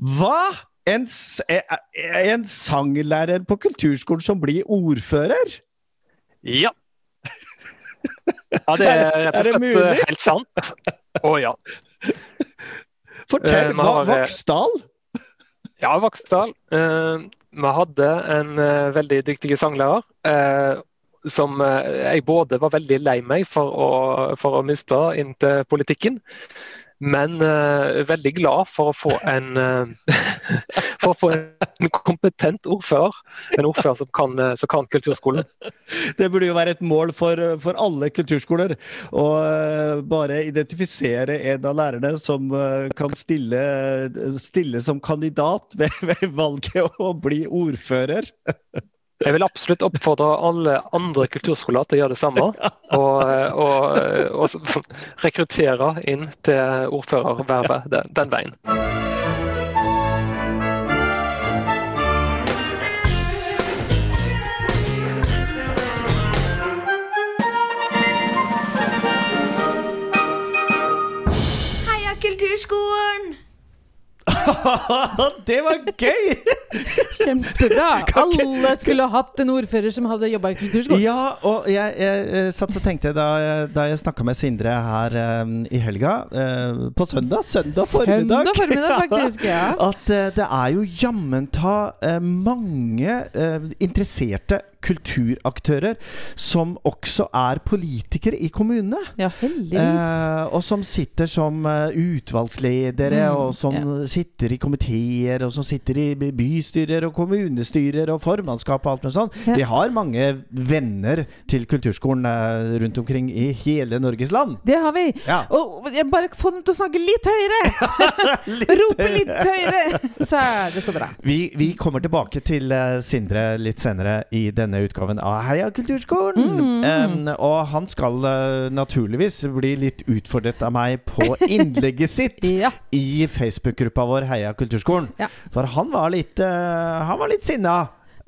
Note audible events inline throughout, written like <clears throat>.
Hva?! En, s- eh, en sanglærer på kulturskolen som blir ordfører? Ja. Ja, det er rett og slett eh, helt sant. Å ja. Fortell! Eh, hva, Vaksdal? Ja, Vaksdal. Eh, vi hadde en veldig dyktig sanglærer eh, som jeg både var veldig lei meg for å, for å miste inn til politikken, men uh, veldig glad for å få en uh, <laughs> for å få en kompetent ordfører. En ordfører som kan, eh, som kan kulturskolen. Det burde jo være et mål for, for alle kulturskoler. Å uh, bare identifisere en av lærerne som kan stille, stille som kandidat ved, ved valget å bli ordfører. <laughs> Jeg vil absolutt oppfordre alle andre kulturskoler til å gjøre det samme. Og, og, og rekruttere inn til ordførervervet den, den veien. <laughs> det var gøy! Kjempebra! <laughs> Alle skulle hatt en ordfører som hadde jobba i kulturskolen. Ja, og jeg, jeg, eh, satt og tenkte da, jeg- da jeg snakka med Sindre her um, i helga, uh, på søndag, søndag formiddag Søndag formiddag, <laughs> faktisk. ja. At uh, det er jo jammen ta uh, mange eh, interesserte kulturaktører som også er politikere i kommunene. Ja, heldigvis. Eh, og som sitter som eh, utvalgsledere, Mm, og som ja. sitter i komiteer, og som sitter i bystyrer og kommunestyrer og formannskap og alt mulig sånt. Ja. Vi har mange venner til kulturskolen eh, rundt omkring i hele Norges land. Det har vi. Ja. Og bare få dem til å snakke litt høyere! <laughs> Rope litt høyere! Så er det så bra. Vi, vi kommer tilbake til Sindre litt senere i denne utgaven av Heia kulturskolen. Mm. Um, og han skal uh, naturligvis bli litt utfordret av meg på <laughs> innlegget sitt Ja. i Facebook-gruppa vår Heia kulturskolen. Ja. For han var litt uh, Han var litt sinna.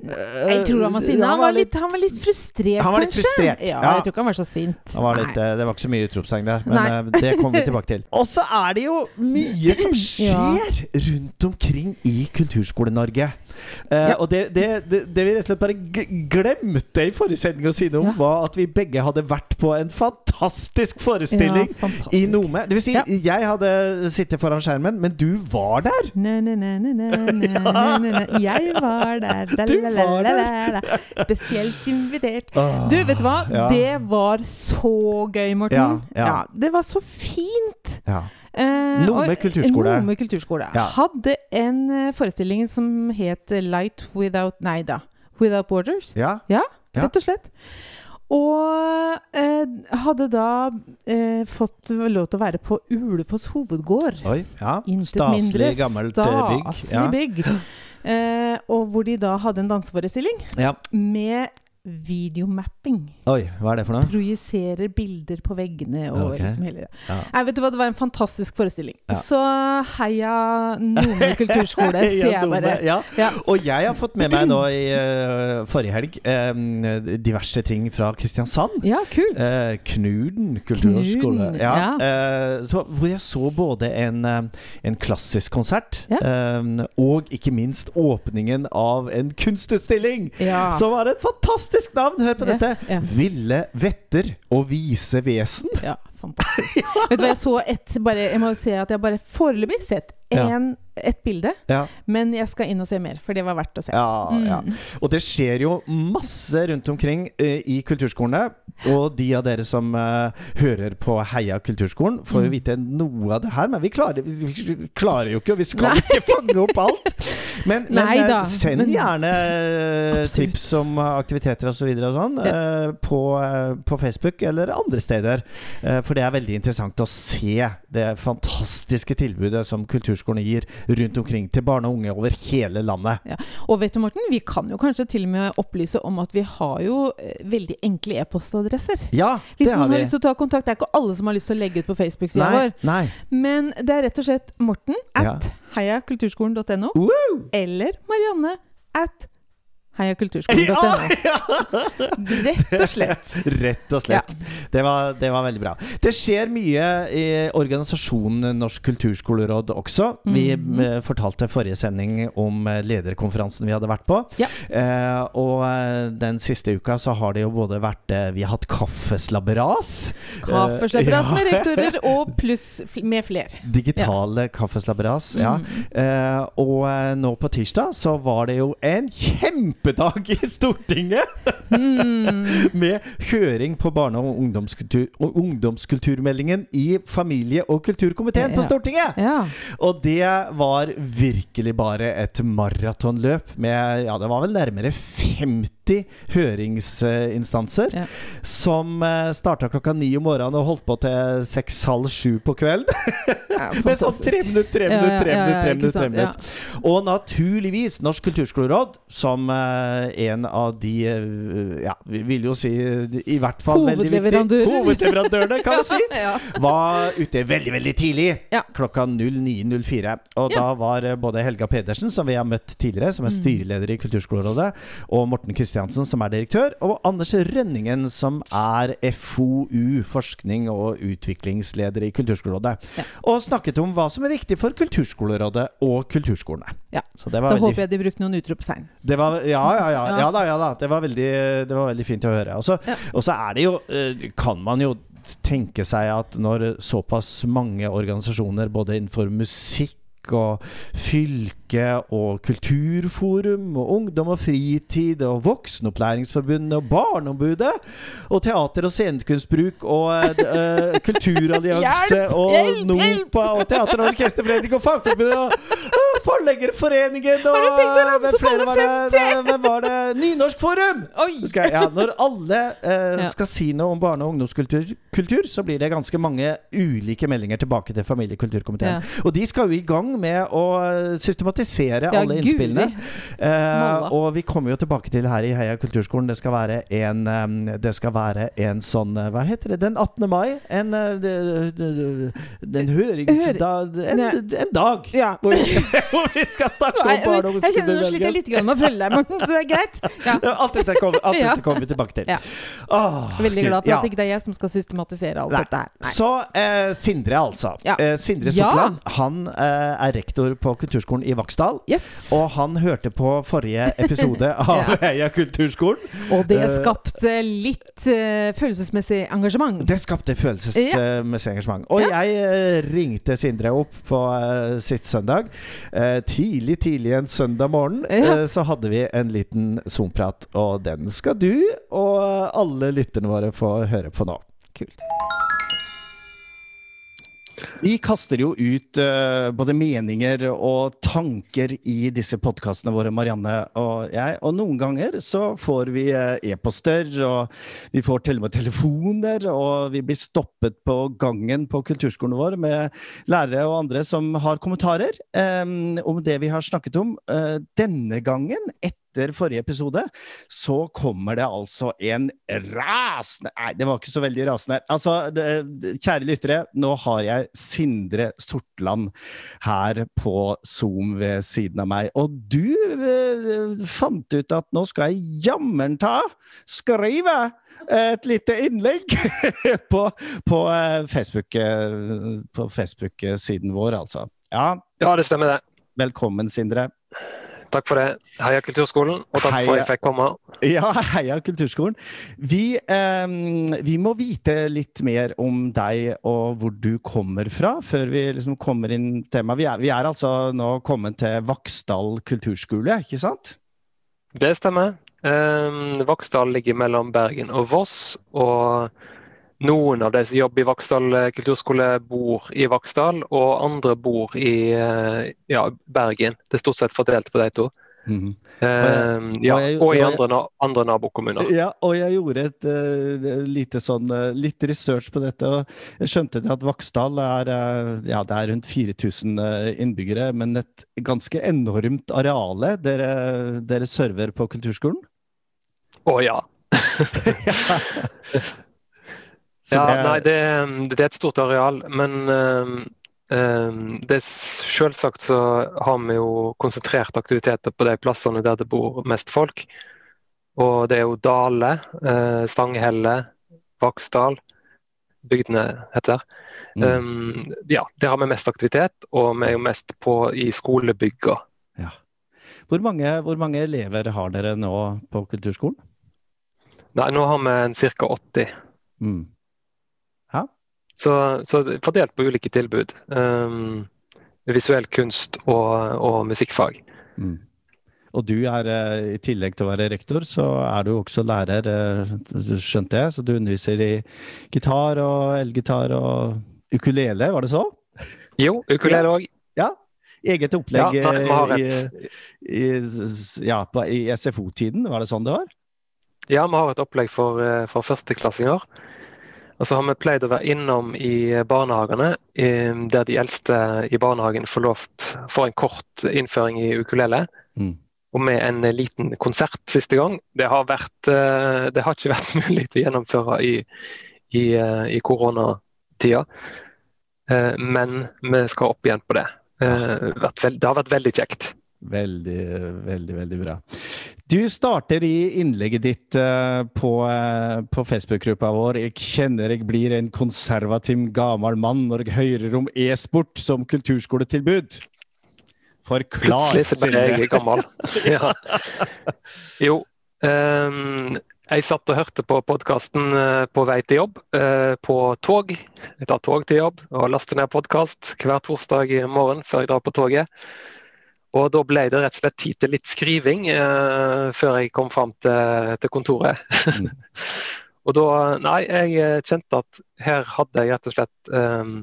Jeg tror han var sinna. Han, han var litt frustrert, Han var litt kanskje. frustrert, Ja, ja. jeg tror ikke han var så sint. Han var litt, eh, det var ikke så mye utropstegn der, men Nei. eh, det kommer vi tilbake til. <laughs> Og så er det jo mye som skjer rundt omkring i Kulturskole-Norge. Eh, ja. Og det, det, det, det, vi rett og slett bare glemte i forrige sending å si noe om, ja. var at vi begge hadde vært på en fantastisk forestilling ja, fantastisk. i Nome. Det vil si, jeg hadde sittet foran skjermen, men du var der! Næ, næ, næ, jeg var der. Da, du var der. Spesielt invitert. Ah, du, vet du hva? Det var så gøy, Morten. det var så fint! Ja. Eh, Nome kulturskole. Nome kulturskole. Ja. Hadde en eh, forestilling som het Light Without Nei da. Without Borders. Ja. Ja, rett og slett. Og eh, hadde da eh, fått lov til å være på Ulefoss hovedgård. Oi. Ja. Staselig, gammelt eh, bygg. staselig Ja. bygg. Eh, og hvor de da hadde en danseforestilling ja. med videomapping. Oi, hva er det for noe? Projiserer bilder på veggene og okay. liksom hele det. Ja. Nei, vet du hva, det var en fantastisk forestilling. Ja. Så heia Nome <laughs> kulturskole, sier Ja, jeg bare. Ja. Og jeg har fått med meg nå i uh, forrige helg eh, diverse ting fra Kristiansand. Ja, kult. Uh, Knuden kulturskole. Knuden, Ja. eh, så, hvor jeg så både en, en klassisk konsert eh, og ikke minst åpningen av en kunstutstilling! Som var et fantastisk navn! Hør på Ja, dette! ja. Ville vetter og vise vesen. Ja, <laughs> fantastisk. Vet du hva, jeg så et bare, Jeg må si at jeg bare foreløpig sett Ja. en, et bilde. Ja. Men jeg skal inn og se mer, for det var verdt å se. Ja, Mm. ja. Og det skjer jo masse rundt omkring uh, i kulturskolene. Og de av dere som uh, hører på Heia kulturskolen, får jo Mm. vite noe av det her. Men vi klarer, vi klarer jo ikke, og vi skal Nei. ikke fange opp alt. <laughs> Men, men eh, send men- gjerne eh, Absolutt. tips om aktiviteter osv. Og, og sånn ja. på, eh, på Facebook eller andre steder. For det er veldig interessant å se det fantastiske tilbudet som kulturskolene gir rundt omkring til barn og unge over hele landet. Og vet du, Morten, vi kan jo kanskje til og med opplyse om at vi har jo veldig enkle e-postadresser. Ja, Hvis det har noen har vi. lyst til å ta kontakt, Det er ikke alle som har lyst til å legge ut på Facebook-sida vår. nei. Men det er rett og slett Morten Ja. heiakulturskolen.no eller Marianne at Heiakulturskolen.no. <laughs> Rett og slett. <laughs> Rett og slett. Det, var, det var veldig bra. Det skjer mye i organisasjonen Norsk kulturskoleråd også. Vi mm -hmm. fortalte forrige sending om eh, lederkonferansen vi hadde vært på. Ja. Eh, og eh, den siste uka så har det jo både vært Vi har hatt kaffeslabberas. Kaffeslabberas med ja. rektorer, <laughs> og pluss med flere. Digitale kaffeslabberas. Ja. Mm. Eh, og nå på tirsdag så var det jo en kjempedag i Stortinget! Mm. <laughs> Med høring på barne- og ungdomskultur, ungdomskulturmeldingen i familie- og kulturkomiteen på Stortinget! Ja. Og det var virkelig bare et maratonløp med Ja, det var vel nærmere 50 høringsinstanser Ja. som uh, starta klokka ni om morgenen og holdt på til seks-halv sju på kvelden. Ja, <laughs> Med sånn tre minutter, tre minutter, tre minutter. tre minutter, tre minutter. Og naturligvis Norsk kulturskoleråd, som eh, en av de eh, Ja, vi vil jo si eh, i hvert fall veldig viktig. Hovedleverandørene, kan vi si. <laughs> Var ute veldig, veldig tidlig. Klokka 09.04. Og da var eh, både Helga Pedersen, som vi har møtt tidligere, som er Mm. styreleder i Kulturskolerådet, og Morten Kristiansen, som er direktør, og Anders Rønningen, som er FoU, forskning og utviklingsleder i Kulturskolerådet. Ja. Og snakket om hva som er viktig for Kulturskolerådet og kulturskolene. Ja. Så det var Da veldig håper jeg de brukte noen utropstegn. det var, ja, ja, ja, Ja. ja da, ja da. Det var veldig, det var veldig fint å høre. Og så Ja. og så er det jo eh, Kan man jo tenke seg at når såpass mange organisasjoner, både innenfor musikk og fylke og kulturforum og ungdom og fritid og Voksenopplæringsforbundet og Barneombudet og Teater- og scenekunstbruk og uh, <laughs> Kulturallianse og! NOPA og Teater- og orkesterforening og Fagforbundet og Forleggerforeningen og hvem flere var det? Hvem var det? Nynorskforum! Skal, ja, når alle eh, skal si noe om barne- og ungdomskultur, kultur, så blir det ganske mange ulike meldinger tilbake til familiekulturkomiteen. Og de skal jo i gang med å systematisere Ja, alle innspillene. Eh, og vi kommer jo tilbake til her i Heia kulturskolen. Det skal være en, um, det skal være en sånn eh, Hva heter det? Den 18. mai? En, uh, de- de- den høringsdag en, en dag Ja. <laughs> hvor vi, skal snakke om og jeg kjenner nå sliter jeg litt grann med å følge deg, Morten, så det er greit. Ja. Alt dette kommer, alt dette kommer vi tilbake til. Ja. Åh, Veldig glad for ja. at ikke det er jeg som skal systematisere alt Nei. dette her. Nei. Så eh, Sindre, altså. Eh, Sindre. Sortland. Han eh, er rektor på kulturskolen i Vaksdal. Yes. Og han hørte på forrige episode <laughs> av. Heia kulturskolen. Og det Eh, skapte litt eh, følelsesmessig engasjement. Det skapte følelsesmessig engasjement. Og jeg eh, ringte Sindre opp på eh, sist søndag. Eh, tidlig, tidlig en søndag morgen <laughs> Ja. eh, så hadde vi en liten Zoom-prat, og den skal du og alle lytterne våre få høre på nå. Kult. Vi kaster jo ut uh, både meninger og tanker i disse podkastene våre, Marianne og jeg. Og noen ganger så får vi uh, e-poster, og vi får til og med telefoner, og vi blir stoppet på gangen på kulturskolen vår med lærere og andre som har kommentarer um, om det vi har snakket om. Uh, denne gangen, etter forrige episode, så kommer det altså en rasende Nei, det var ikke så veldig rasende. Altså, det, kjære lyttere, nå har jeg Sindre Sortland her på Zoom ved siden av meg. Og du eh, fant ut at nå skal jeg jammen ta skrive et lite innlegg <laughs> på, på eh, Facebook, eh, Facebook-siden vår, altså. Ja, Ja, det stemmer det. velkommen, Sindre. Takk for det. Heia Kulturskolen, og takk for at jeg fikk komme. Ja, heia Kulturskolen. Vi, eh, vi må vite litt mer om deg og hvor du kommer fra, før vi liksom kommer inn temaet. Vi vi er altså nå kommet til Vaksdal kulturskole, ikke sant? Det stemmer. Eh, Vaksdal ligger mellom Bergen og Voss. Og noen av de som jobber i Vaksdal eh, kulturskole, bor i Vaksdal, og andre bor i eh, ja, Bergen. Det er stort sett fordelt på de to. Mm ja, og jeg- og i og jeg- andre, andre nabokommuner. Ja, og jeg gjorde et uh, lite sånn uh, litt research på dette, og jeg skjønte det at Vaksdal er, uh, ja, det er rundt 4000 eh, innbyggere, men et ganske enormt areale dere, dere server på kulturskolen? Å ja. <laughs> <laughs> Så ja det- nei, det, det er et stort areal, men um, Um, det er Selvsagt så har vi jo konsentrert aktiviteter på de plassene der det bor mest folk. Og det er jo Dale, uh, Stanghelle, Vaksdal, bygdene heter. Mm. Um, ja, der har vi mest aktivitet, og vi er jo mest på i skolebygga. Ja. Hvor mange, hvor mange elever har dere nå på kulturskolen? Nei, nå har vi ca. 80. Mm. Så, så fordelt på ulike tilbud. Um, visuell kunst og, og musikkfag. Mm. Og du er, eh, i tillegg til å være rektor, så er du også lærer, eh, skjønte jeg. Så du underviser i gitar og elgitar og ukulele, var det så? Jo, ukulele òg. Ja. Eget opplegg Ja, nei, eh, i, i, ja, på, i SFO-tiden, var det sånn det var? ja, vi har et opplegg for, for førsteklassinger. Og så har vi pleid å være innom i barnehagene, eh, der de eldste i barnehagen får lov til får en kort innføring i ukulele. Mm. Og med en liten konsert siste gang. Det har, vært, eh, det har ikke <laughs> vært mulig å gjennomføre i, i, eh, i koronatida. Eh, Men vi skal opp igjen på det. Det har vært veldig kjekt. Veldig, veldig, veldig bra. Du starter i innlegget ditt eh, på, eh, på Facebook-gruppa vår. Jeg kjenner jeg blir en konservativ gammel mann når jeg hører om e-sport som kulturskoletilbud. Forklar, Plutselig så ble jeg gammel. <laughs> ja. Jo. Um, jeg satt og hørte på podkasten på vei til jobb, eh, på tog. Jeg tar tog til jobb og laster ned podkast hver torsdag i morgen før jeg drar på toget. Og da ble det rett og slett tid til litt skriving eh, før jeg kom fram til, til kontoret. Mm. <laughs> og da Nei, jeg eh, kjente at her hadde jeg rett og slett ehm,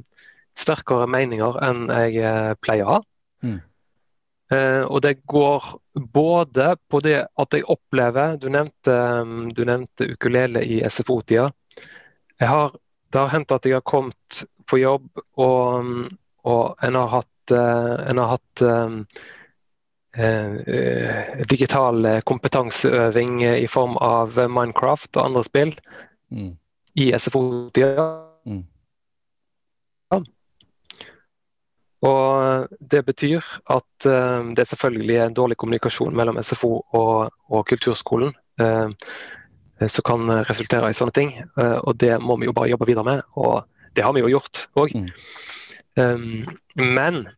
sterkere meninger enn jeg eh, pleier å ha. Mm. Eh, og det går både på det at jeg opplever Du nevnte, du nevnte ukulele i SFO-tida. Jeg har, det har hendt at jeg har kommet på jobb, og, og en har hatt, eh, en har hatt eh, eh, digital eh, kompetanseøving eh, i form av eh, Minecraft og andre spill Mm. i SFO-tida. Mm. Og Det betyr at uh, det er selvfølgelig en dårlig kommunikasjon mellom SFO og, og kulturskolen uh, som kan resultere i sånne ting. Uh, og Det må vi jo bare jobbe videre med, og det har vi jo gjort òg. Mm. Um, men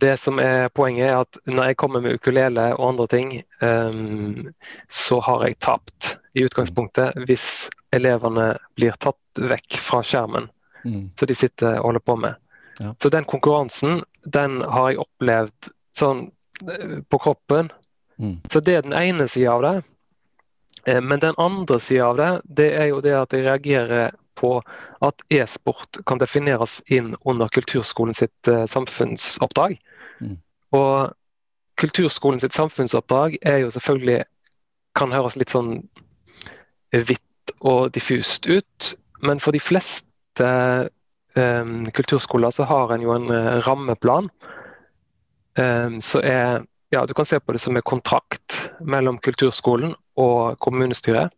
det som er poenget er at når jeg kommer med ukulele og andre ting, um, så har jeg tapt i utgangspunktet hvis elevene blir tatt vekk fra skjermen Mm. som de sitter og holder på med. Ja. Så den konkurransen, den har jeg opplevd sånn eh, på kroppen. Mm. Så det er den ene sida av det. Eh, Men den andre sida av det, det er jo det at jeg reagerer på at e-sport kan defineres inn under kulturskolen sitt eh, samfunnsoppdrag. Mm. Og kulturskolen sitt samfunnsoppdrag er jo selvfølgelig kan høres litt sånn hvitt og diffust ut, men for de fleste um, kulturskoler så har en jo en eh, rammeplan um, så er ja, Du kan se på det som en kontrakt mellom kulturskolen og kommunestyret.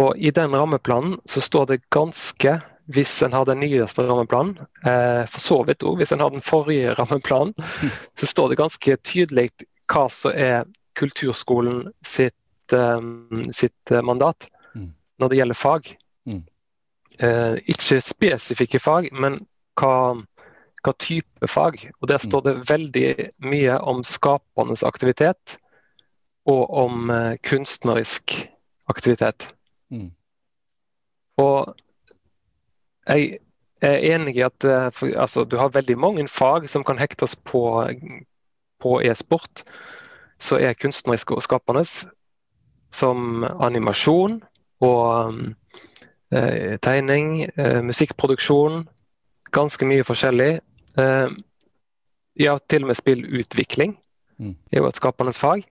Og I den rammeplanen så står det ganske, hvis en har den nyeste rammeplanen, eh, for så vidt òg hvis en har den forrige <laughs> rammeplanen, så står det ganske tydelig hva som er kulturskolen sitt, eh, sitt eh, mandat Mm. når det gjelder fag. Mm. Eh, ikke spesifikke fag, men hva, hva type fag. Og Der står det veldig mye om skapende aktivitet og om eh, kunstnerisk aktivitet. Mm. Og jeg er enig i at eh, for, altså, du har veldig mange fag som kan hektes på, på e-sport, så er kunstnerisk og skapende, som animasjon og eh, tegning, eh, musikkproduksjon, ganske mye forskjellig. Eh, ja, til og med spillutvikling Mm. er jo et skapende fag.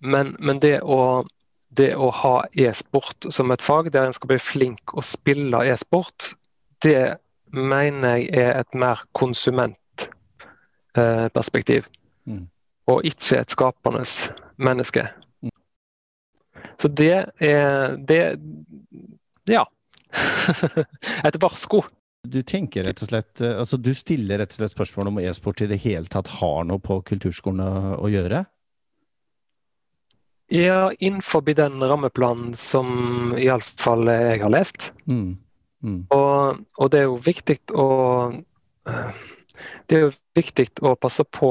Men, men det å det å ha e-sport som et fag, der en skal bli flink å spille e-sport, det mener jeg er et mer konsumentperspektiv. Mm. Og ikke et skapende menneske. Så det er det Ja. <laughs> Et varsko du tenker rett og slett eh, Altså, du stiller rett og slett spørsmål om e-sport i det hele tatt har noe på kulturskolen å gjøre? Ja, innenfor den rammeplanen som iallfall jeg har lest. Mm. Mm. Og, og, det er jo viktig å eh, Det er jo viktig å passe på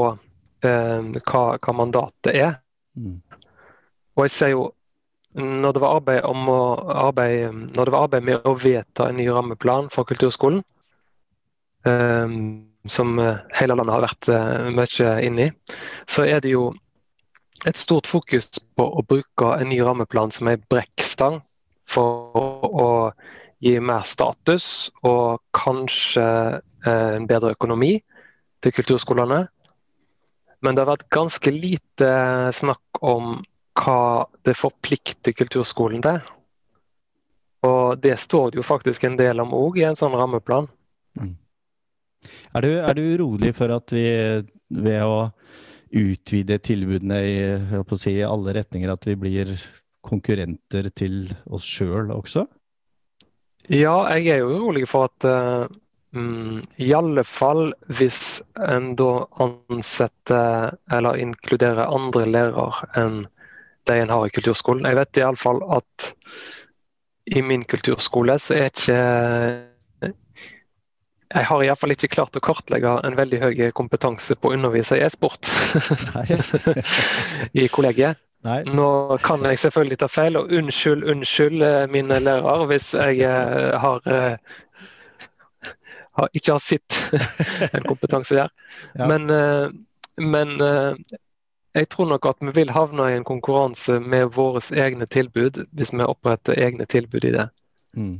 eh, hva, hva, mandatet er. Mm. Og jeg ser jo når det var arbeid, om å arbeide, når det var arbeid med å vedta en ny rammeplan for kulturskolen, eh, som hele landet har vært eh, mye inne i, så er det jo et stort fokus på å bruke en ny rammeplan som en brekkstang for å gi mer status og kanskje eh, en bedre økonomi til kulturskolene. Men det har vært ganske lite snakk om hva det forplikter kulturskolen til. Og det står det jo faktisk en del om òg i en sånn rammeplan. Mm. Er, du, er du urolig for at vi ved å utvide tilbudene i, si, alle retninger, at vi blir konkurrenter til oss sjøl også? Ja, jeg er jo urolig for at uh, i alle fall hvis en da ansetter eller inkluderer andre lærere enn de en har i kulturskolen. Jeg vet iallfall at i min kulturskole så er ikke jeg har iallfall ikke klart å kartlegge en veldig høy kompetanse på å undervise i e-sport <laughs> i kollegiet. Nei. Nå kan jeg selvfølgelig ta feil, og unnskyld, unnskyld eh, mine lærere hvis jeg eh, har, eh, har ikke har sett <laughs> en kompetanse der. Ja. Men, men jeg tror nok at vi vil havne i en konkurranse med våre egne tilbud, hvis vi oppretter egne tilbud i det. Mm.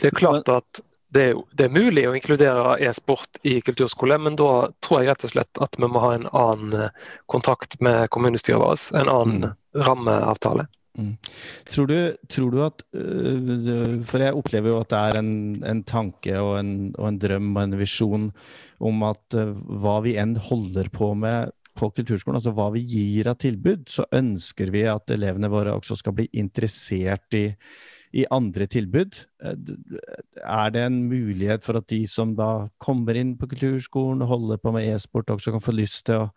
Det er klart at det er, det er, mulig å inkludere e-sport i kulturskole, men da tror jeg rett og slett at vi må ha en annen eh, kontakt med kommunestyret vårt. En annen mm. rammeavtale. Mm. Tror, du, tror, du, at øh, For jeg opplever jo at det er en, en tanke og en, og en, drøm og en visjon om at uh, hva vi enn holder på med på kulturskolen, altså hva vi gir av tilbud, så ønsker vi at elevene våre også skal bli interessert i i andre tilbud. Eh, er det en mulighet for at de som da kommer inn på kulturskolen og holder på med e-sport, også kan få lyst til å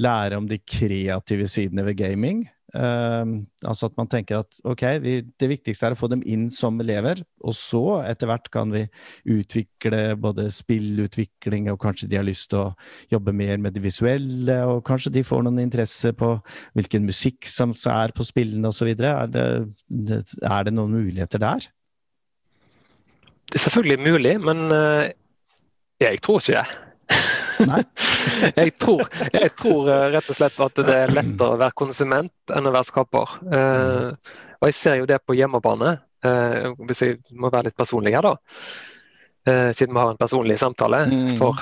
lære om de kreative sidene ved gaming? Uh, altså at man tenker at ok, vi, det viktigste er å få dem inn som elever, og så etter hvert kan vi utvikle både spillutvikling, og kanskje de har lyst til å jobbe mer med det visuelle, og kanskje de får noen interesse på hvilken musikk som er på spillene osv. Er, det, er det noen muligheter der? Det er selvfølgelig mulig, men uh, jeg tror ikke det. Jeg, tror, jeg, tror, eh, rett og slett at det er lettere å være konsument enn å være skaper. Uh, og jeg ser jo det på hjemmebane, uh, hvis jeg må være litt personlig her, da. Uh, siden vi har en personlig samtale mm. for,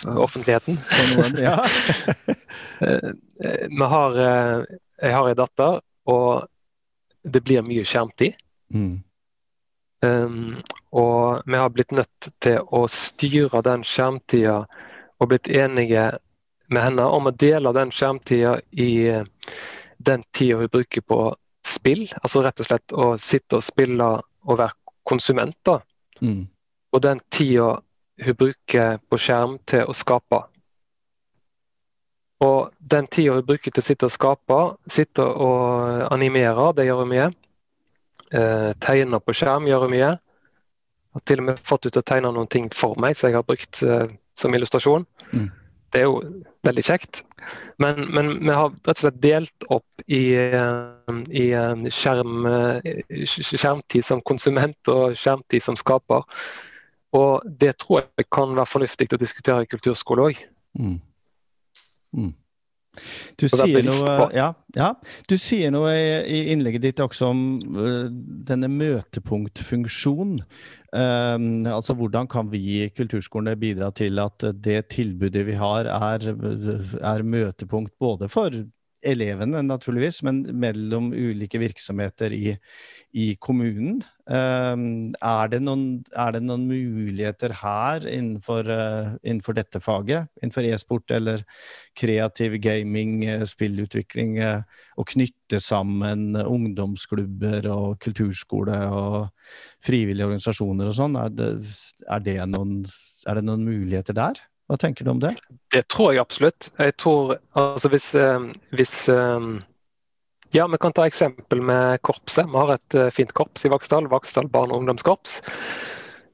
for, offentligheten. For ja. <laughs> vi har, jeg har en datter, og det blir mye skjermtid. Mm. Um, og vi har blitt nødt til å styre den skjermtida og blitt enige med henne om å dele den skjermtida i eh, den tida hun bruker på spill. Altså rett og slett å sitte og spille og være konsument. da. Mm. Og den tida hun bruker på skjerm til å skape. Og den tida hun bruker til å sitte og skape, sitte og animere, det gjør hun mye. Eh, tegne på skjerm gjør hun mye. Har til og med fått ut å tegne noen ting for meg, så jeg har brukt eh, som illustrasjon. Mm. Det er jo veldig kjekt. Men, men, vi har rett og slett delt opp i, eh, i eh, skjerm, eh, skjermtid som konsument og skjermtid som skaper. Og det tror jeg kan være fornuftig å diskutere i kulturskole òg. Mm. Mm. Du sier, noe, ja, ja, du sier noe i innlegget ditt også om denne møtepunktfunksjonen. Um, altså Hvordan kan vi i kulturskolene bidra til at det tilbudet vi har, er, er møtepunkt både for elevene, naturligvis, men mellom ulike virksomheter i, i kommunen. Um, er, det noen, er, det noen, muligheter her innenfor, uh, innenfor dette faget, innenfor e-sport eller kreativ gaming, uh, spillutvikling, uh, å knytte sammen ungdomsklubber og kulturskole og frivillige organisasjoner og sånn? Er, er, er det noen muligheter der? Hva tenker du om det? Det tror jeg absolutt. Jeg tror altså hvis, hvis ja, Vi kan ta eksempel med korpset. Vi har et uh, fint korps i Vaksdal, Vaksdal barne- og ungdomskorps.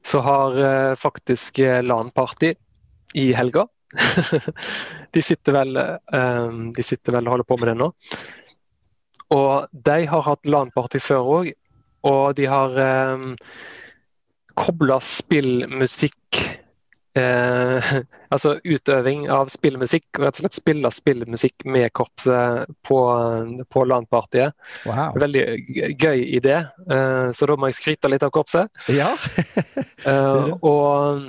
Så har faktisk LAN-party i helga. <laughs> de, sitter vel, de sitter vel og holder på med det nå. Og de har hatt LAN-party før òg, og de har um, kobla spillmusikk eh, <laughs> altså utøving av spillmusikk, og rett og slett spille spillmusikk med korpset på, på LAN-partiet. Wow. Veldig gøy idé, eh, så da må jeg skryte litt av korpset. Ja. <laughs> eh, og,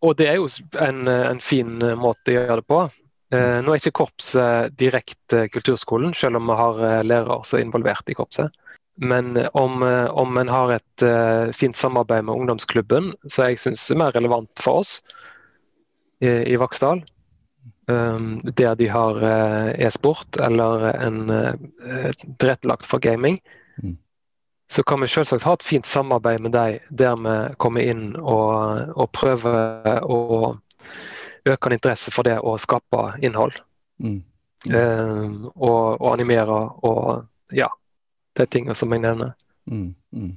og, det er jo en, en, fin måte å gjøre det på. Eh, nå er ikke korpset direkte kulturskolen, selv om vi har eh, lærere som er involvert i korpset. Men eh, om, eh, om en har et uh, fint samarbeid med ungdomsklubben, som jeg syns er mer relevant for oss i, i Vaksdal, um, der de har uh, e-sport eller en uh, tilrettelagt for gaming, mm. så kan vi selvsagt ha et fint samarbeid med dem der vi kommer inn og, og prøver å øke en interesse for det å skape innhold. Mm. Mm. og, og animere og ja, de tingene som jeg nevner. Mm, mm.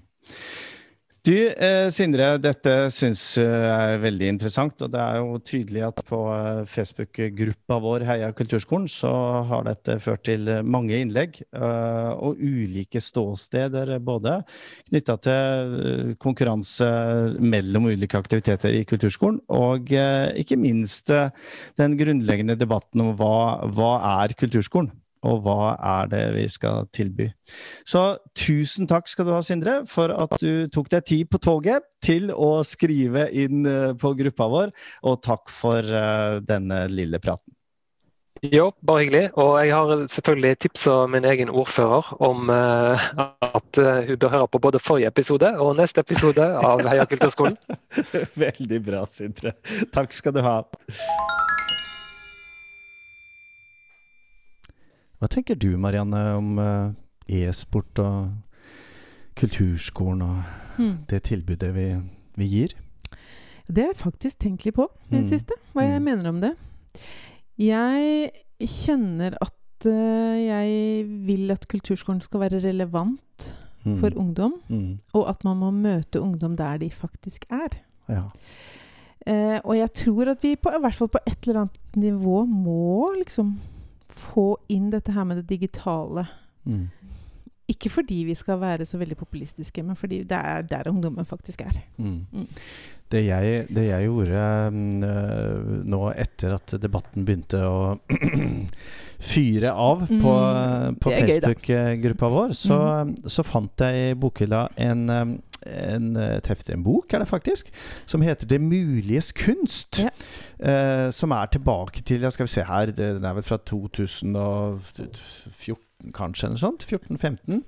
Du, eh, Sindre, dette syns jeg er veldig interessant. Og det er jo tydelig at på eh, Facebook-gruppa vår Heia kulturskolen, så har dette ført til mange innlegg. Eh, og ulike ståsteder, både knytta til eh, konkurranse mellom ulike aktiviteter i kulturskolen, og eh, ikke minst eh, den grunnleggende debatten om hva, hva er kulturskolen? Og hva er det vi skal tilby. Så tusen takk skal du ha, Sindre, for at du tok deg tid på toget til å skrive inn eh, på gruppa vår, og takk for uh, denne lille praten. Jo, bare hyggelig. Og jeg har selvfølgelig tipsa min egen ordfører om uh, at hun bør høre på både forrige episode og neste episode av Heia kulturskolen. <laughs> Veldig bra, Sindre. Takk skal du ha. Hva tenker du Marianne om uh, e-sport og kulturskolen og mm. det tilbudet vi, vi, gir? Det har jeg faktisk tenkt litt på i det mm. siste, hva jeg mm. mener om det. Jeg kjenner at uh, jeg vil at kulturskolen skal være relevant mm. for ungdom, mm. og at man må møte ungdom der de faktisk er. Ja. Uh, og jeg tror at vi på, i hvert fall på et eller annet nivå må liksom få inn dette her med det digitale. Mm. Ikke fordi vi skal være så veldig populistiske, men fordi det er der ungdommen faktisk er. Mm. Mm. Det, jeg, det, jeg, gjorde øh, nå etter at debatten begynte å <clears throat> fyre av på, mm. på Facebook-gruppa vår, så, mm. så, fant jeg i bokhylla en um, en, et hefte, en bok, er det faktisk, som heter 'Det muliges kunst'. Ja. Eh, som er tilbake til ja, skal vi se her, den er vel fra 2014 kanskje, eller sånt, 14-15,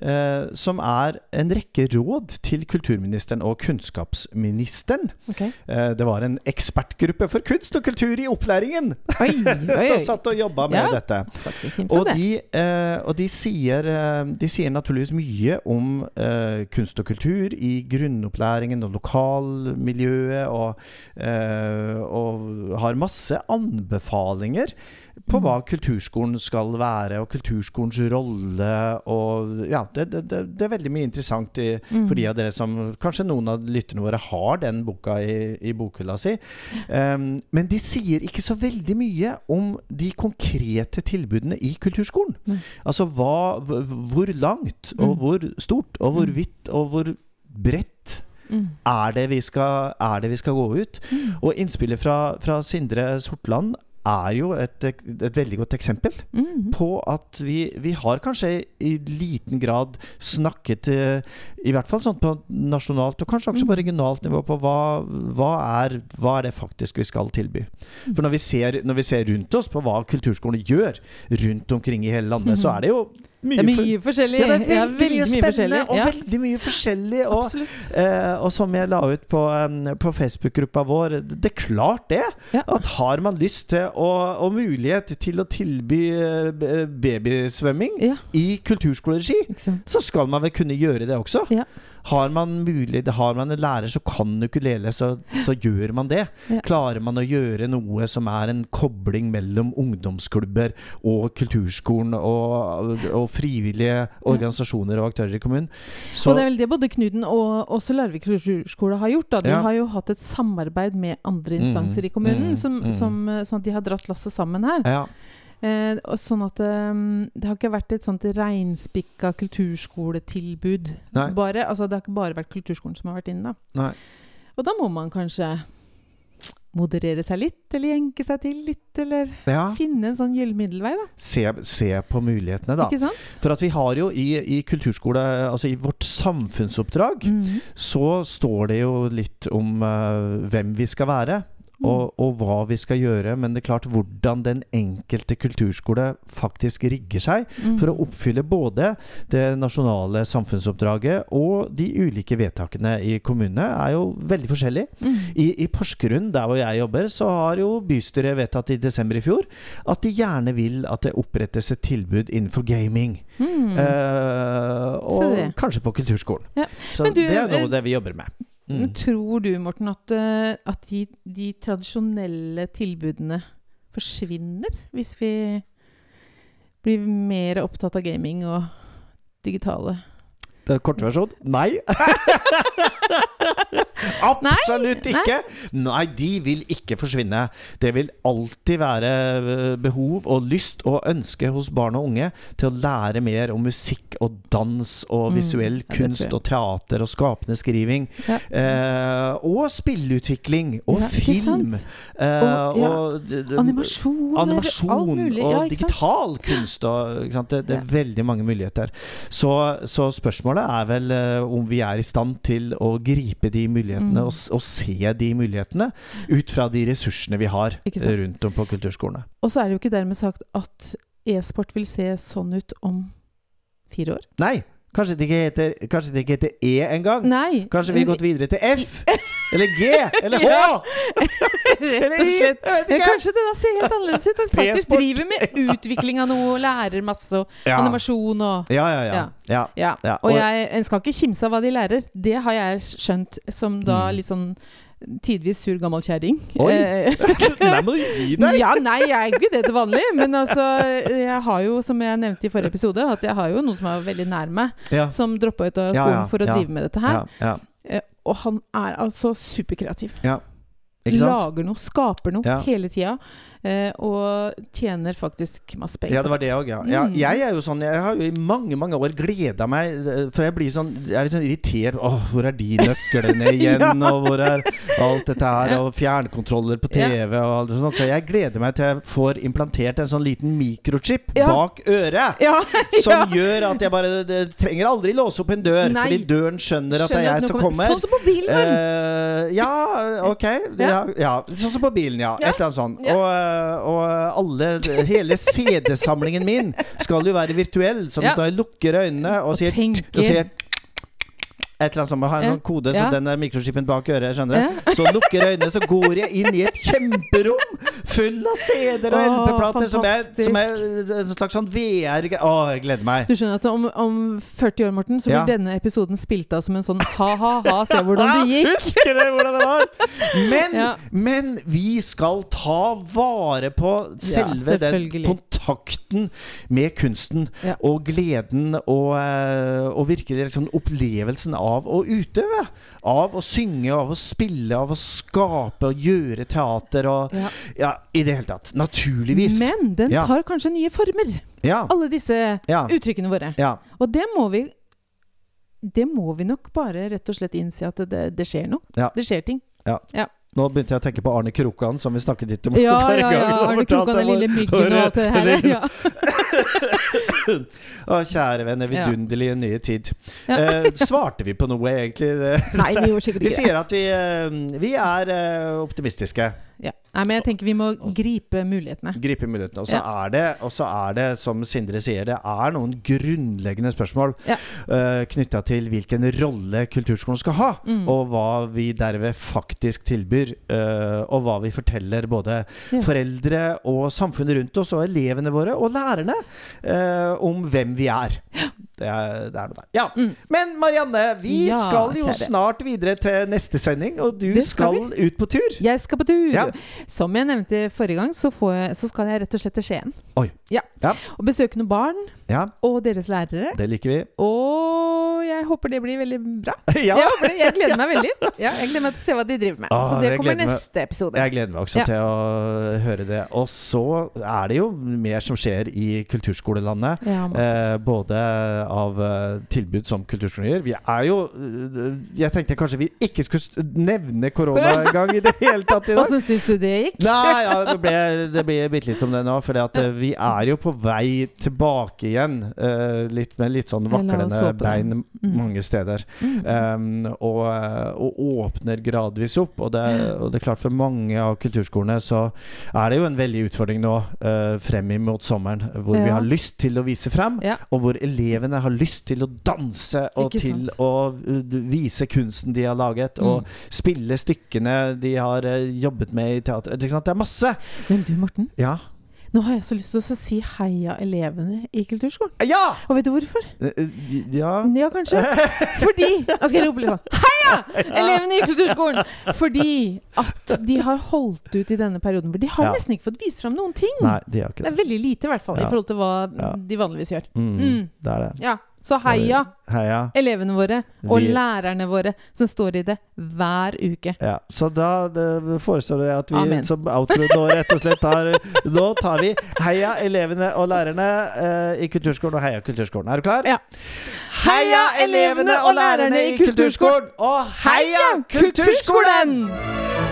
eh, som er en rekke råd til kulturministeren og kunnskapsministeren. Okay. Eh, det var en ekspertgruppe for kunst og kultur i opplæringen oi, <laughs> oi, som satt og jobba med ja, dette. Og de, eh, og de, sier, eh, de, sier, naturligvis mye om eh, kunst og kultur i grunnopplæringen og lokalmiljøet, og, eh, og har masse anbefalinger på hva kulturskolen skal være, og kulturskolens rolle. Og ja, det, det, det er veldig mye interessant i, mm. for de av dere som Kanskje noen av lytterne våre har den boka i, i bokhylla si. Um, men de sier ikke så veldig mye om de konkrete tilbudene i kulturskolen. Mm. Altså hva, hvor langt, og mm. hvor stort, og hvor mm. vidt, og hvor bredt. Mm. Er, det skal, er, det vi skal, gå ut? Mm. Og innspillet fra, fra Sindre Sortland er jo et, et veldig godt eksempel Mhm. på at vi, vi har kanskje i liten grad snakket I hvert fall sånn på nasjonalt og kanskje også på Mm. regionalt nivå på hva, hva, er, hva er det faktisk vi skal tilby. Mm. For når vi, ser, når vi ser rundt oss på hva kulturskolene gjør rundt omkring i hele landet, så er det jo mye, Det er for- mye forskjellig. ja, det er Ja, veldig, mye spennende forskjellig. og Ja, veldig mye forskjellig. Og, eh, og som jeg la ut på, på Facebook-gruppa vår, det er klart det. Ja. At har man lyst til å, og mulighet til å tilby eh, babysvømming Ja, i kulturskoleregi, så skal man vel kunne gjøre det også. Har man mulig, har man en lærer som kan ukulele, så, så gjør man det. Ja. Klarer man å gjøre noe som er en kobling mellom ungdomsklubber og kulturskolen og, og frivillige organisasjoner og aktører i kommunen, så og det er vel det både Knuden og også Larvik kulturskole har gjort. Da. De Ja. har jo hatt et samarbeid med andre Mm, instanser i kommunen, mm, som, mm. som, sånn at de har dratt lasset sammen her. ja. Eh, sånn at um, det har ikke vært et sånt reinspikka kulturskoletilbud. Bare, altså, det har ikke bare vært kulturskolen som har vært inne. Da. Nei. Og da må man kanskje moderere seg litt, eller jenke seg til litt, eller ja. finne en sånn gyllen middelvei, da. Se, se på mulighetene, da. Ikke sant? For at vi har jo i, i kulturskole, altså i vårt samfunnsoppdrag, Mhm. så står det jo litt om uh, hvem vi skal være. Mm. Og, og hva vi skal gjøre, men det er klart hvordan den enkelte kulturskole faktisk rigger seg mm. for å oppfylle både det nasjonale samfunnsoppdraget og de ulike vedtakene i kommunene, er jo veldig forskjellig. Mm. I, I Porsgrunn, der hvor jeg jobber, så har jo bystyret vedtatt i desember i fjor at de gjerne vil at det opprettes et tilbud innenfor gaming. Mm. Eh, og kanskje på kulturskolen. Ja. Så du, det er noe eh, det vi jobber med. Men Mm. Tror du, Morten, at, eh, at de, de tradisjonelle tilbudene forsvinner hvis vi blir mer opptatt av gaming og digitale? Det er korte versjon nei. <laughs> Absolutt ikke! Nei, de vil ikke forsvinne. Det vil alltid være eh, behov og lyst og ønske hos barn og unge til å lære mer om musikk og dans og Mm, visuell mm, kunst og teater og skapende skriving. Ja. Eh, og spillutvikling og Ja, film. Eh, Og, ja, og animasjon og digital kunst. Og, ikke sant? Det, det er veldig mange muligheter. Så, så spørsmålet er vel eh, om vi er i stand til å gripe de mulighetene Mm. og, og se de mulighetene ut fra de ressursene vi har eh, rundt om på kulturskolene. Og så er det jo ikke dermed sagt at e-sport vil se sånn ut om fire år. Nei, kanskje det ikke heter, kanskje det ikke heter E engang? Kanskje vi har gått videre til F? <laughs> Eller G? Eller H? Rett og slett. Kanskje det da ser helt annerledes ut. At faktisk driver med utvikling av noe, lærer masse, og Ja. animasjon og Ja, ja, ja. Ja. Og jeg skal ikke kimse av hva de lærer. Det har jeg skjønt som da Mm. litt sånn tidvis sur gammel kjerring. Oi. Eh, <laughs> Nei, må du gi deg! ja, nei, jeg er ikke det til vanlig. Men altså, jeg har jo, som jeg nevnte i forrige episode, at jeg har jo noen som er veldig nær meg, Ja. som droppa ut av skolen ja, for å ja. drive med dette her. Ja, ja. Eh, Og han er altså superkreativ. Ikke sant? Lager noe, skaper noe Ja. hele tida. Eh, og tjener faktisk masse penger. Ja, det var det òg, ja. ja. Mm. Jeg er jo sånn Jeg har jo i mange mange år gleda meg eh, For jeg blir sånn Jeg er litt sånn irritert. Åh, hvor er de nøklene <laughs> igjen? Ja. Og hvor er alt dette her? Og fjernkontroller på TV og alt sånt. Så jeg gleder meg til jeg får implantert en sånn liten mikrochip bak øret. <laughs> Som gjør at jeg bare det, trenger aldri låse opp en dør, Nei. fordi døren skjønner at det er jeg som kommer. Sånn som på bilen! Eh, ja, ok. Ja. Sånn som på bilen, ja. Et eller annet sånt. Og, og alle Hele CD-samlingen min skal jo være virtuell. Sånn Ja. at jeg lukker øynene og, Og sier, tenker. og sier et eller annet sånt, har en Ja. sånn kode, Ja. så den er mikrochipen bak øret. Skjønner du? Ja. <laughs> Så lukker øynene, så går jeg inn i et kjemperom full av CD-er og LP-plater som, som er en slags sånn VR Å, jeg gleder meg. Du skjønner at om, om 40 år, Morten, så blir denne episoden spilt av som en sånn ha-ha-ha, se hvordan det <laughs> gikk. Husker du hvordan det var? Men, men vi skal ta vare på selve den kontakten med kunsten. Og gleden og, eh, og virkelig liksom opplevelsen av å utøve. Av å synge, av å spille, av å skape og gjøre teater og Ja. Ja, i det hele tatt. Naturligvis. Men den Ja. tar kanskje nye former, ja. alle disse Ja. uttrykkene våre. ja. Og det må vi Det må vi nok bare rett og slett innse at det, det skjer noe. Ja. Det skjer ting. Ja. Nå begynte jeg å tenke på Arne Krokan, som vi snakket litt om Ja, forrige ja, ja. Arne Krokan, den lille myggen og alt det her. Ja. <laughs> Å, kjære venner, Ja. vidunderlige nye tid. Ja. Eh, svarte vi på noe, egentlig? <laughs> Nei, vi gjorde sikkert ikke det. sier at vi, eh, vi er eh, optimistiske. Ja. Nei, men jeg tenker vi må gripe mulighetene. Gripe mulighetene. Og så Ja. er det, og så er det, som Sindre sier, det er noen grunnleggende spørsmål Ja. uh, knytta til hvilken rolle kulturskolen skal ha, Mm. og hva vi derved faktisk tilbyr, Uh, og hva vi forteller både Ja. foreldre og samfunnet rundt oss, og elevene våre, og lærerne, uh, om hvem vi er. Det er, det er noe der. Ja. Mm. Men Marianne, vi Ja, skal jo kjære. snart videre til neste sending, og du skal skal ut på tur. Jeg skal på tur. Ja. Som jeg nevnte forrige gang, så, får jeg, så skal jeg rett og slett til Skien. Oi. Ja. Ja. Og besøke noen barn Ja, og deres lærere. det liker vi. Og jeg håper det blir veldig bra. <laughs> ja. Jeg, det. jeg gleder meg veldig. <laughs> Ja, jeg gleder meg til å se hva de driver med. Ah, så det kommer neste meg. episode. Jeg gleder meg også til å høre det. Og så er det jo mer som skjer i kulturskolelandet. Eh, både av eh, tilbud som kulturskoler. Vi er jo eh, Jeg tenkte kanskje vi ikke skulle nevne korona <laughs> engang i det hele tatt i dag. Åssen syns du det gikk? Nei, ja, det, ble, det blir bitte litt om det nå. For vi er jo på vei tilbake igjen. Eh, litt med litt sånn Ja, vaklende bein Mm. mange steder. Um, og, og åpner gradvis opp. Og det, og det er klart for mange av kulturskolene så er det jo en veldig utfordring nå uh, frem imot sommeren, hvor vi har lyst til å vise frem, Ja. og hvor elevene har lyst til å danse og Ikke til sant. å vise kunsten de har laget, Mm. og spille stykkene de har jobbet med i teatret. Det er masse! Men du, Morten. Ja! Nå har jeg så lyst til å si heia elevene i kulturskolen. Ja! Og vet du hvorfor? Uh, uh, ja. Ja, kanskje. Fordi <laughs> Nå skal jeg rope litt sånn Heia! Elevene i kulturskolen! Fordi at de har holdt ut i denne perioden. For de har Ja. nesten ikke fått vist fram noen ting. Nei, de har ikke Det Det er veldig lite, i hvert fall, Ja. i forhold til hva de vanligvis gjør. Mm, Mm. Det er det. Ja, Så heia Heia. elevene våre og Vi- lærerne våre som står i det hver uke. Ja, så da det foreslår jeg at vi Amen. som outro nå rett og slett tar <laughs> Nå tar vi Heia elevene og lærerne eh, i kulturskolen, og heia kulturskolen. Er du klar? Ja. Heia elevene og lærerne i kulturskolen, og heia kulturskolen!